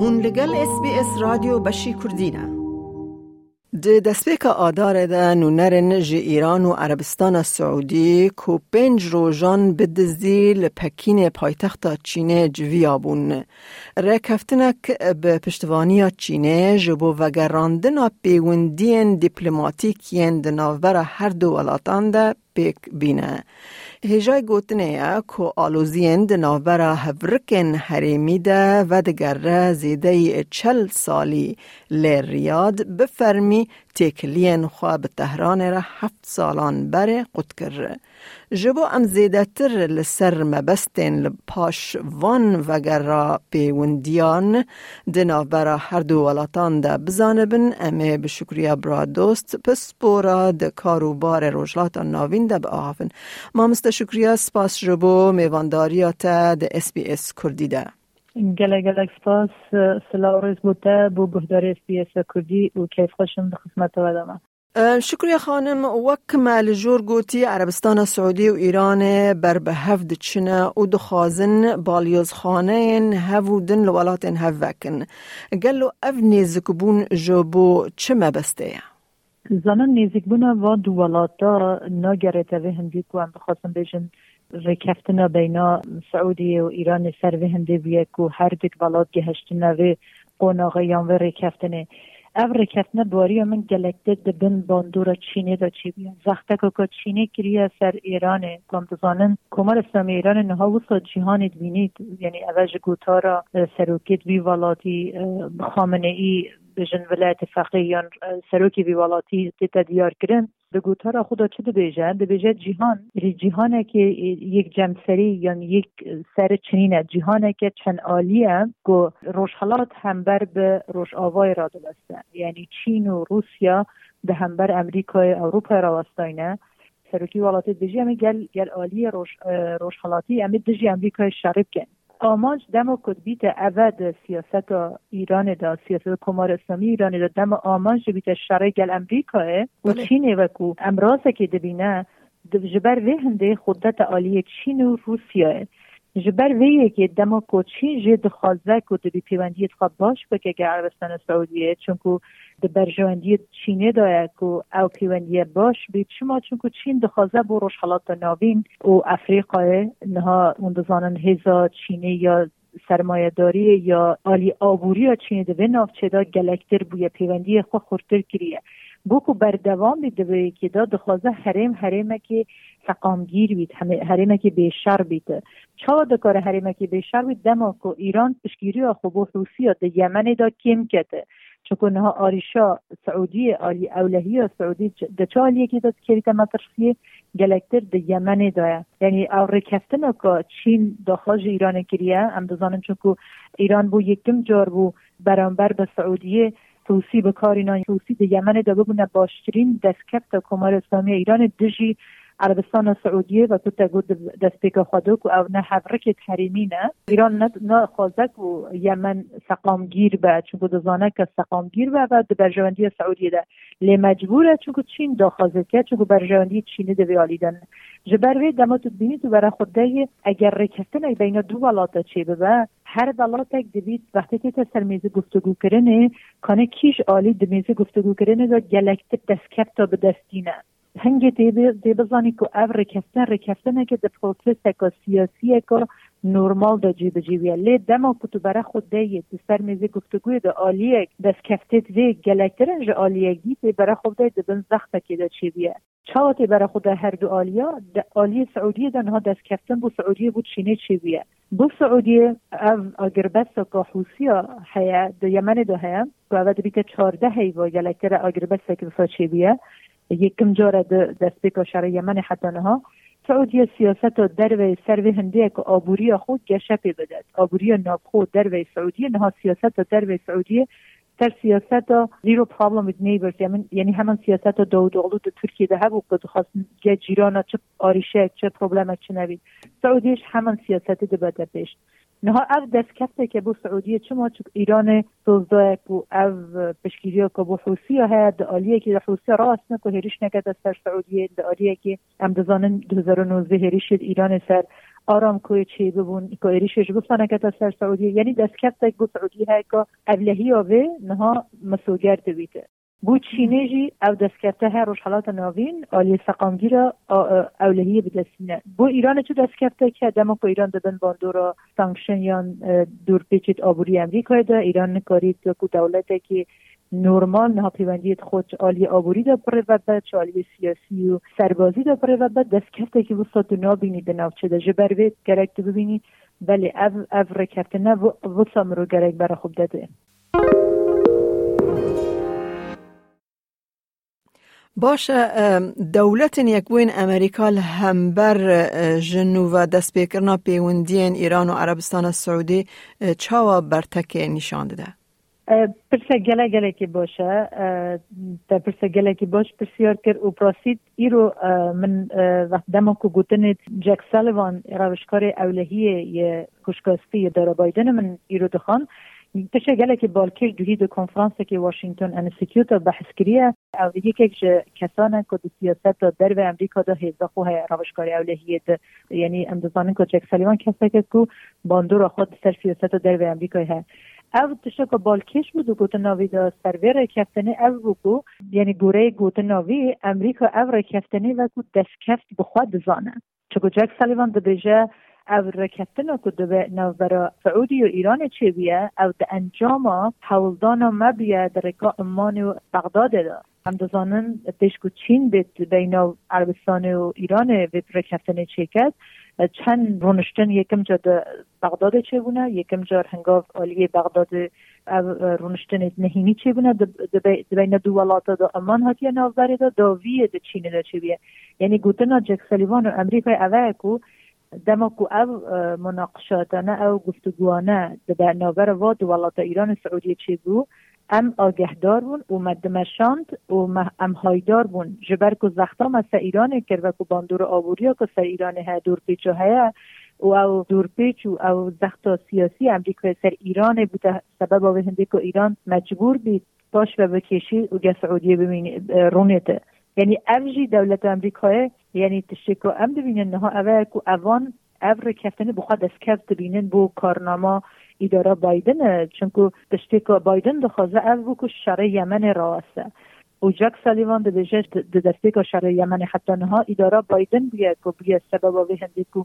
هون لگل اس بی اس رادیو بشی کردینه د دسپیک آدار ده نونرن جی ایران و عربستان سعودی کو پنج روژان بدزدی لپکین پایتخت چینه جویابون. رکفتنک به پشتوانی چینه جبو وگراندن پیوندین دیپلماتیکین دناوبر هر دو ولاتان ده پیک بینه. هجای گوتنه کو آلوزین دناوبر هفرکن حریمی ده و دگر زیده چل سالی لیریاد بفرمی تکلین خواه به تهران را هفت سالان بره قد کرده. جبو ام زیده تر لسر مبستین لپاش وان وگر را پیوندیان. دنا برا هر دو ولاتان ده بزانبن امه به شکریا برا دوست. پس بورا ده کاروبار روشلات ناوین ده به ما مست سپاس جبو میوانداریات ده اس بی اس کردی سلا روز بوده بو بهدار اس بی اس کردی و کیف خوشم به خدمت و شکریه خانم. وک مال جور گوتی عربستان سعودی و ایران بر به هفت چنه و دخوازن بالیوز خانه هفودن لولاتن هفوکن گلو اف نیزک بون جبو چه مبسته زنان نیزک بون و دولاتا ناگرته و هندی کو هم بخواستم بیشن ریکفتنا بینا سعودی و ایران سر به هنده بیه که هر دک بلاد گهشت نوی قون یان و ریکفتنا او ریکفتنا باری همین گلک ده ده بین باندورا چینه دا چی بیان زخته که که چینه کریه سر ایران کم دزانن کمار اسلام ایران نها و سا جیهان یعنی اوج گوتا را سروکید بی ولادی خامنه ای بجن ولایت فقیه یان سروکی بی ولادی دیتا دیار کرند به گوتارا خدا چه دبیجه دبیجه جیهان. ری جیهانه که یک جمسری یا یک سر چنینه. جیهانه که چند آلیه گو روشحالات همبر به روش آوای را دلسته. یعنی چین و روسیا به همبر امریکای اروپا را وستاینه. سروکی والاتی دجی همه گل, گل آلی روش, روشحالاتی همه دجی امریکای شرب کن. آماج دم بیت اود سیاست ایران دا سیاست کمار اسلامی ایران دا. دم آماج بیت شرع گل امریکاه و چین وکو امراض که دبینه جبر وی هنده خودت عالی چین و روسیه جبر وی که دما کو چین جه دخوازه کو دبی پیوندی خواب باش بکه که عربستان سعودیه چون کو د برجواندی چینه دایه کو او پیوندی باش بی چما چون کو چین دخوازه بو روش حالات ناوین او افریقا نها دزانن هزا چینه یا سرمایه داری یا آلی آبوری یا چینه دوی نافچه دا گلکتر بوی پیوندی خو خورتر کریه بوکو بردوام بیده که دا دخوازه حریم حریمه که سقامگیر بید حریمه که بیشر بیده چا دکار حریمه که بیشر بید دما که ایران پشگیری خوب روسیه ده یمن دا کم کده چون ها آریشا سعودی آلی اولهی سعودی ده چه آلیه که داد کریت مطرفیه گلکتر ده یمن دایه یعنی او رکفتن که چین داخل ایران کریه هم دزانم چون که ایران بو یکم جار بو برانبر به سعودیه توسی به کار اینا توسی ده یمن دا ببونه باشترین دستکفت کمار اسلامی ایران دژی عربستان و سعودیه و تو تگو دست پیکا خودک و او نه حبرک حریمی نه. ایران نه خوازک و یمن سقامگیر به چون دزانه که سقامگیر به و برجواندی سعودیه ده. لی مجبوره چون چین داخازه که چون برجواندی چینی ده بیالیدن جبروی دما تو بینی تو برای خود اگر رکستن بین دو ولات چی به هر ولات دوید وقتی که سر میز گفتگو کرنه کانه کیش عالی دمیز گفتگو کرنه دا گلکت دستکت تا به دستینه هنگی دی بزانی که او رکفتن رکفتن که ده پروسس که سیاسی که نورمال دا جیب جیبیه لی دما کتو برا خود دیه دی سر میزی گفتگوی دا آلیه دست کفتت وی گلکترن جا آلیه گیت برا خود دیه دی بن زخت که دا چی بیه چاوتی برا خود هر دو آلیا دا آلیه سعودیه دنها دست کفتن بو سعودیه بود چینه چی بیه بو سعودیه او اگربس که حوسیا هیا دا یمن دا هیا و او بیت چارده هی و گلکتر اگربس که چی بیه یکم جاره دست بکا شر یمن حتی نها. سعودی سیاست در و سر که آبوری خود گشپی بدد آبوری نابخو در و سعودی نها سیاست در و سعودی. تر سیاست زیرو پرابلم with neighbors یعنی همان سیاست دو دولو دو ترکیه ده هبو که خواست گه جیرانا چه آریشه چه پروبلم چه نوید. سعودیش همان سیاست ده بده پیش نها او دست کفته که بو سعودیه چما چون ایران دوزده که او پشگیری که بو حوسی ها ده آلیه که ده حوسی راست نکو هریش نکد سر سعودیه ده آلیه که هم دزانن 2019 هریش ایران سر آرام کوی چی ببون که ایریشش گفتن که تا سر سعودی. یعنی دست کفت گفت سعودی های که ابلهی آوه نها مسوگر بیته. بو چینه جی او دستکفته ها روش حالات ناوین آلی سقامگیر اولهی بدستینه بو ایران چه دستکفته که دمو که ایران دبن باندورا سانکشن یا دور پیچیت آبوری امریکای ده ایران نکارید که دولته که نورمال نها پیوندیت خود آلی آبوری دا پره و بد آلی سیاسی و سربازی دا پره و بد دستکفته که وسط نابینی ده نوچه ده جبر بید گرک دو ببینی بله او, او رکفته نه وسام رو گرک برا خوب داده باشه دولت یکوین امریکا همبر جنو و دست بکرنا پیوندین ایران و عربستان سعودی چاوا برتک نشان ده؟ پرسه گله گله که باشه تا پرسه گله که باش پرسیار کر و پراسید ایرو من وقت دما که گوتن جک سالوان روشکار اولهی کشکاستی داره بایدن من ایرو دخان تشه گله که بالکش دوهی دو کنفرانس که واشنگتن انستیتیوت بحث کریه او یک کسان که دو سیاست در و امریکا دا هیزا خواه روشکاری اولهیه یعنی امدزانن که جک سلیوان کسا که باندور خود سر سیاست در و امریکا ها. او تشه که بالکش بود گوت ناوی دا سرور کفتنه او بگو یعنی گوره گوت ناوی امریکا او را کفتنه و کو دست کفت بخواد بزانه چکو جک سلیوان دا بیجه که دو نو برا سعودی و او ده انجام حولدان ما بیه در رکا امان و بغداد دا هم دزانن پیش که چین بیت بین عربستان و بیت رکتنه چه کد چند رونشتن یکم جا چه بونه یکم جا هنگاف آلی بغداد رونشتن نهینی چه بونه بین دو ولاتا دا امان هاتی نوبری دا داویه دا چین دا چه بیه یعنی گوتنا جک سلیوان و امریکای اوه کو دمکو او مناقشاتانه او گفتگوانه در ناور واد ولات ایران سعودی چی بو؟ ام آگهدار بون و مدمشاند و ام هایدار بون. جبر کو زختام از ایران کرد و کو باندور آبوریا که سر ایران ها دور پیچو ها و او دور پیچ و او زخت سیاسی امریکا سر ایران بوده. سبب آوه هنده که ایران مجبور بید باش و بکشی و سعودیه ببینی رونیته یعنی اوجی دولت امریکای یعنی تشکو ام ببینن نها اول کو اوان او کفتنه بخواد از کفت بینن بو کارنامه اداره بایدن چونکو تشتکو بایدن دخوازه او بو شر یمن راسه و جک سالیوان ده بجه ده دسته که شر یمن حتی نها اداره بایدن بیه که بیه سبب آوه هنده که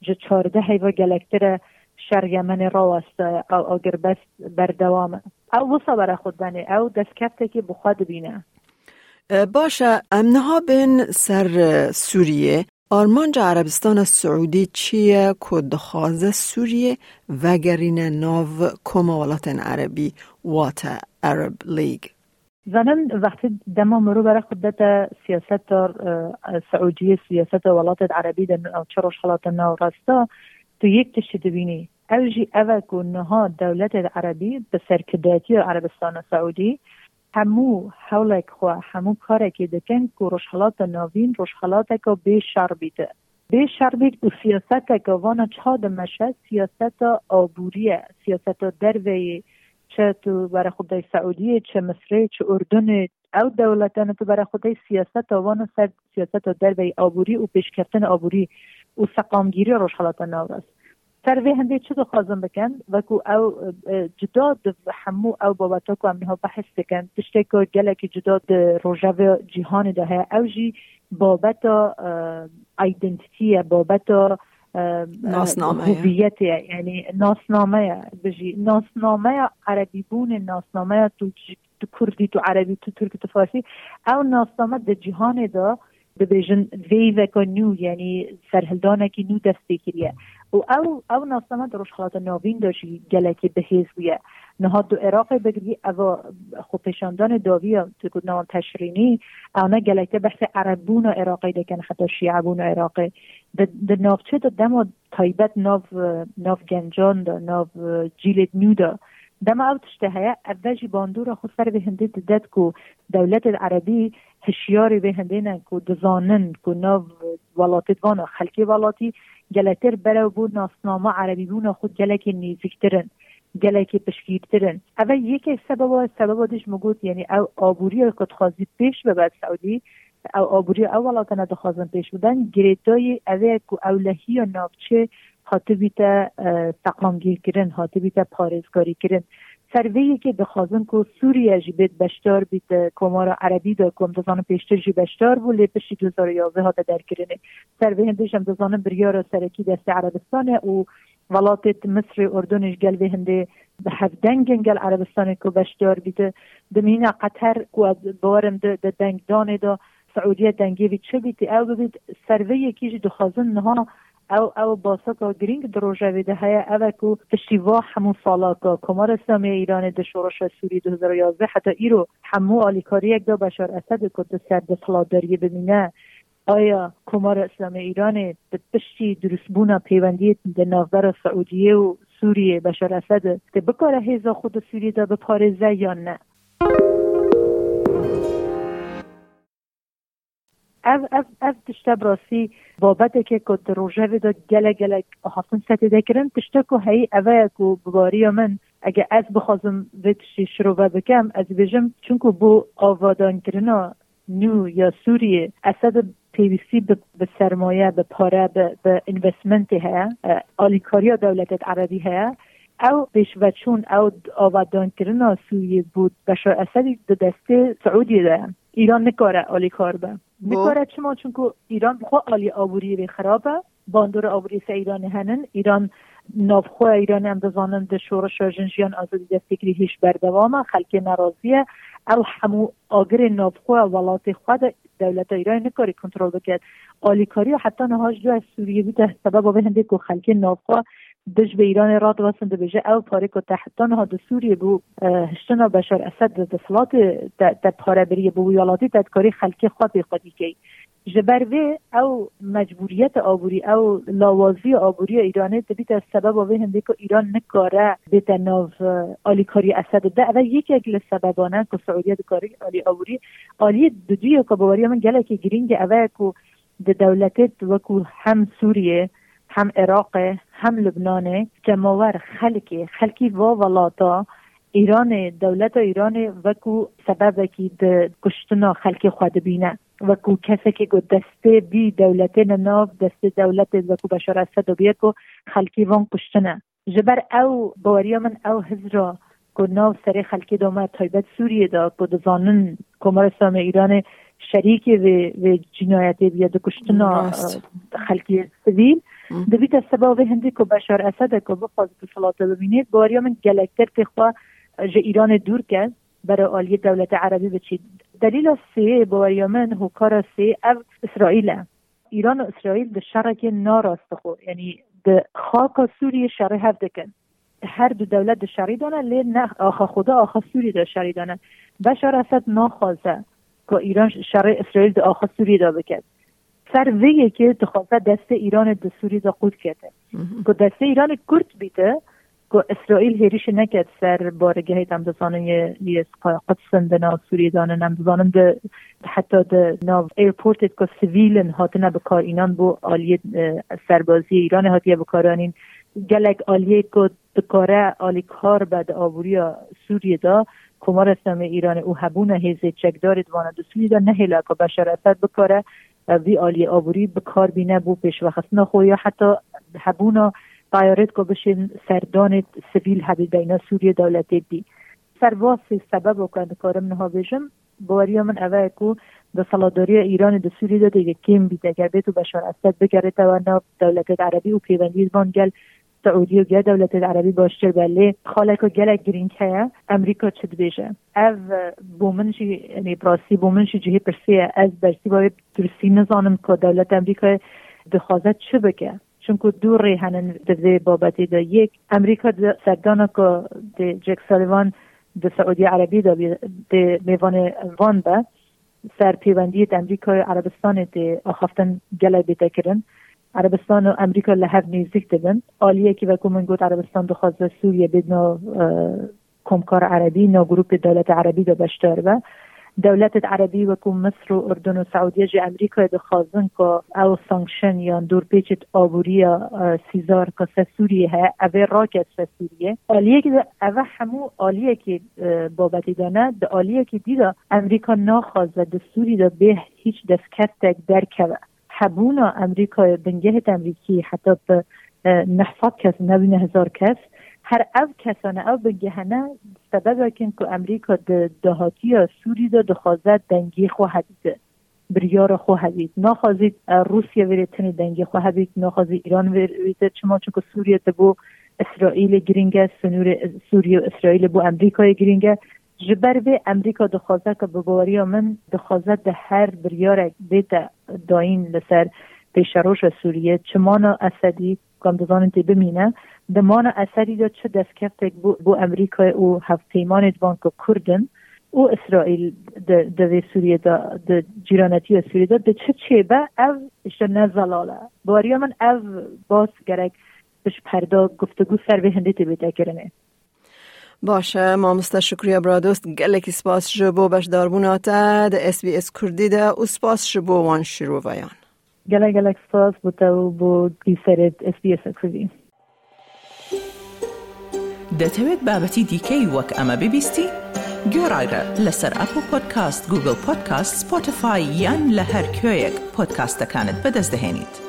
جه چارده حیوه گلکتر شر یمن راسته او اگر بس بردوامه او وصا برا خود بنه. او دست کفته که بخواد بینه. باشه امنها بین سر سوریه آرمانج عربستان سعودی چیه که دخواز سوریه وگرین ناو کمالات عربی وات عرب لیگ زنن وقتی دما مرو برای خودت سیاست سعودی سیاست ولات عربی در چروش حالات ناو راستا تو یک تشتی بینی اوجی اوه که نها دولت عربی به سرکداتی عربستان سعودی همو حولک خو همو کاری که دکن که روشحالات ناوین شر بیده. به شر بید و سیاست که وانا چه دمشه سیاست آبوریه سیاست دروی چه تو برای خودای سعودیه چه مصره چه اردن. او دولتان تو برای خودای سیاست وانا سر سیاست دروی آبوری و پیشکفتن آبوری. و سقامگیری روشحالات ناوست سر وی هنده چه خازم بکن وکو او جدا همو او بابتا کو امنها بحث بکن تشتی که گله که جدا روژاو جهان ده او جی بابتا ایدنتیتی بابتا ناسنامه هویت یعنی ناسنامه بجی ناسنامه عربی بون ناسنامه تو تو کردی تو عربی تو ترکی تو فارسی. او ناسنامه ده جهان ده ببیجن وی و نو یعنی سرهلدانه نو دستی کریه و او او ناسما دروش خلات ناوین داشتی گلکی به حیز بویه نهاد دو عراق بگری او خو پیشاندان داوی تو کد نوان تشرینی اونا گلکه بحث عربون و عراقی دکن حتی شیعبون و عراقی ده نافچه دا دما تایبت ناف ناف نو دما او تشته هیا اوجی باندور خود سر به هنده دد کو دولت العربی هشیاری به هنده نه کو دزانن کو ناف ولاتی وانا خلکی ولاتی گلتر برو بو ناسنامه عربی بونا خود گلک نیزیکترن گلک پشکیرترن اول یکی سبب سبب مگوت یعنی او آبوری کت خازی پیش به بعد سعودی او آبوری اولا کنه دخوازن پیش بودن گریتای اوه که اولهی و نافچه هاته بیتا تقامگیر کرن هاته بیتا پارزگاری کرن سروی که دخوازن که سوریه جی بیت بشتار بیت کمار عربی دا کم دزان پیشتر جی بشتار بو لیپشی دوزار یازه هاته در کرنه سروی هم دزانم بریار سرکی دست عربستانه و ولاتت مصر اردنش گل به هنده به هفدنگن گل عربستان که بشتار بیده دمینه قطر که بارم ده دنگ دانه دا سعودیه دنگی چه بید؟ او بید سروی یکیش دخوازن نها باسا گرینگ دروژه ویده های او کو تشتیوا همون سالا که کمار اسلامی ایران ده شورش سوری 2011 حتی ایرو همو آلیکاری یک دا بشار اسد که سر دست داری ببینه. آیا کمار اسلام ایران به پشتی درست بونا پیوندی در نافبر سعودیه و سوریه بشار اسد که بکاره هیزا خود سوریه دا به پارزه یا نه؟ از از از تشتا براسی بابت که کد روژه دا گله گله هفتن ستی دکرن تشتا که هی اوه که بباری من اگه از بخوازم ویتشی شروع بکم از بجم چون که بو آوادان کرنا نو یا اسد پیویسی به سرمایه به پاره به اینوستمنت هیا آلیکاریا دولت عربی هیا او پیش چون او آبادان کردن سوریه بود. بشار اسدی دو دسته سعودی ده. ایران نکاره آلی کار به. نکاره چما چون که ایران خو آلی آبوری به خرابه. باندور آبوری سه ایران هنن. ایران نافخو ایران هم دزانن ده شورش جنجیان آزادی ده فکری هیچ بردوامه. خلک نرازیه او همو آگر نافخو ولات خود دولت ایران نکاری کنترل بکرد. آلیکاری و حتی نهاش جو از سوریه بود سبب به هنده که خلک نافخو دش به ایران راد ده بجه او پاره که تحتان ها ده سوریه بو هشتنا بشار اسد ده فلات ده پاره بریه بو ویالاتی تدکاری خلکی خود به خودی که جبر او مجبوریت آبوری او لاوازی آبوری ایرانه از سبب آوه هنده که ایران نکاره بیت ناو آلیکاری اسد ده. او یکی اگل سببانه که سعودیه دکاری آلی آبوری. آلی دودوی که باوری من گله که گرینگ اوه که دولتت وکو هم سوریه هم عراق هم لبنان جماور خلکی خلکی و ولاتا ایران دولت ایران وکو سبب که ده کشتنا خلکی خود بینه. وکو کسی که گو دسته بی دولت ناف دسته دولت وکو بشار اسد و بیه خلکی وان کشتنه. جبر او باوریا من او هزرا کو ناو سری خلکی دوما تایبت سوریه دا کو دزانن کمار اسلام ایران شریک و, جنایت بیا دو کشتنا خلکی سویل دویت سبب هندی کو بشار اسد کو بخواست بسلاط ببینید باوریا من گلکتر تخوا جه ایران دور کرد برای آلی دولت عربی بچید دلیل سه باوری من هو کار سه او اسرائیل. ایران و اسرائیل ده شرک ناراست خو. یعنی ده خاک سوریه شرع هف دکن. هر دو دولت ده شری دانه لی نه آخا خدا آخا سوری ده شری دانه. بشار اسد ناخوازه که ایران شرع اسرائیل ده آخا سوری ده بکد سر ویه که تخواسته دست ایران ده سوری ده قود کرده که دست ایران کرد بیده که اسرائیل هریش نکد سر بارگه هم دزانن یه قدسن ده ناو سوریه دانن هم دزانن ده حتی ده ناو ایرپورت که سویلن هاتنه بکار اینان بو آلیه سربازی ایران هاتیه بکارانین گلک آلیه که بکاره آلی کار بعد آبوری سوریه دا کمار اسلام ایران او هبون هیزه چکدار دوانه دو سوریه دا نهیلا که بشار اسد بکاره. وی آلی آبوری بکار بینه بو پیش وقت نخو یا حتی هبونا طایرت که بشین سردان سویل هبی بین سوریه دولت دی. سرواس سبب و کنده کارم نها بشم باوریا من اوه کو به صلاداری ایران د سوریه ده دیگه کم بیده اگر بیتو بشار اسد بگره توانا دولت عربی و پیوندی زبان گل سعودی و گل دولت عربی باشتر بله خالک و گل گرینگ هیا امریکا چد بیشه او بومنشی یعنی براسی بومنشی جهی پرسیه. از برسی باید درستی نزانم که دولت امریکا بخوازت چه بکه؟ چون که دور ریحنن دوی بابتی دا. یک امریکا سردانا که دی جک سالیوان د سعودی عربی دا دی میوان وان با. سر پیوندی امریکا عربستان دی آخفتن گله بیتا کرن عربستان و امریکا لحب نیزیک دبن آلیه که وکو من گوت عربستان دخواست سوریه بدنا کمکار عربی نا گروپ دولت عربی دا بشتر با دولت عربی وکو مصر و اردن و سعودیه جی امریکا دخوازن که او سانکشن یا دور پیچت آبوری سیزار که سوریه ها اوه راکت سوریه. آلیه که اوه همو آلیه که بابتی دانه ده آلیه که دیده امریکا ناخواست و دستوری ده به هیچ دست درکوه. حبونا امریکا بنگهت امریکی حتی به نحصد کس نوین هزار کس. هر او کسانه او بگهنه سبب کن که امریکا ده دهاتی سوری ده دخوازد دنگی خو حدیده بریار خو حدید. نخوازید روسیه ویره تنی دنگی خو حدید نخوازید ایران ویره چما چون که سوریه بو اسرائیل گرینگه سنور سوریه و امریکای جبر به امریکا دخوازه که بباری من دخوازه ده هر بریار بیت داین لسر پیشروش سوریه. چمانا اسدی کام دزانن تی بمینه. دمانا اثری دا چه دستکفتک بو, بو امریکا او هفت پیمان دوان که کردن. او اسرائیل د سوریه دا د جیرانتی سوریه دا. د چه چه به او اشتا نزلاله باریا من او باز گرک بش پردا گفتگو سر به هنده تی بیده کرنه باشه ما مستا شکریه برادوست گلکی سپاس جبو بش داربوناتا ده اس بی اس کردی ده او سپاس جبو وان شروع ویان گله گلک سپاس بوتا بو دیسرت اس بی اس کردی دەتەوێت بابەتی دیکەی وەک ئەمە ببیستی؟ گۆڕایرە لەسەر ئەپ و پۆدکاست گوگل پۆدکاست سپۆتفاای یان لە هەر کوێیەک پۆدکاستەکانت بەدەستدەێنیت.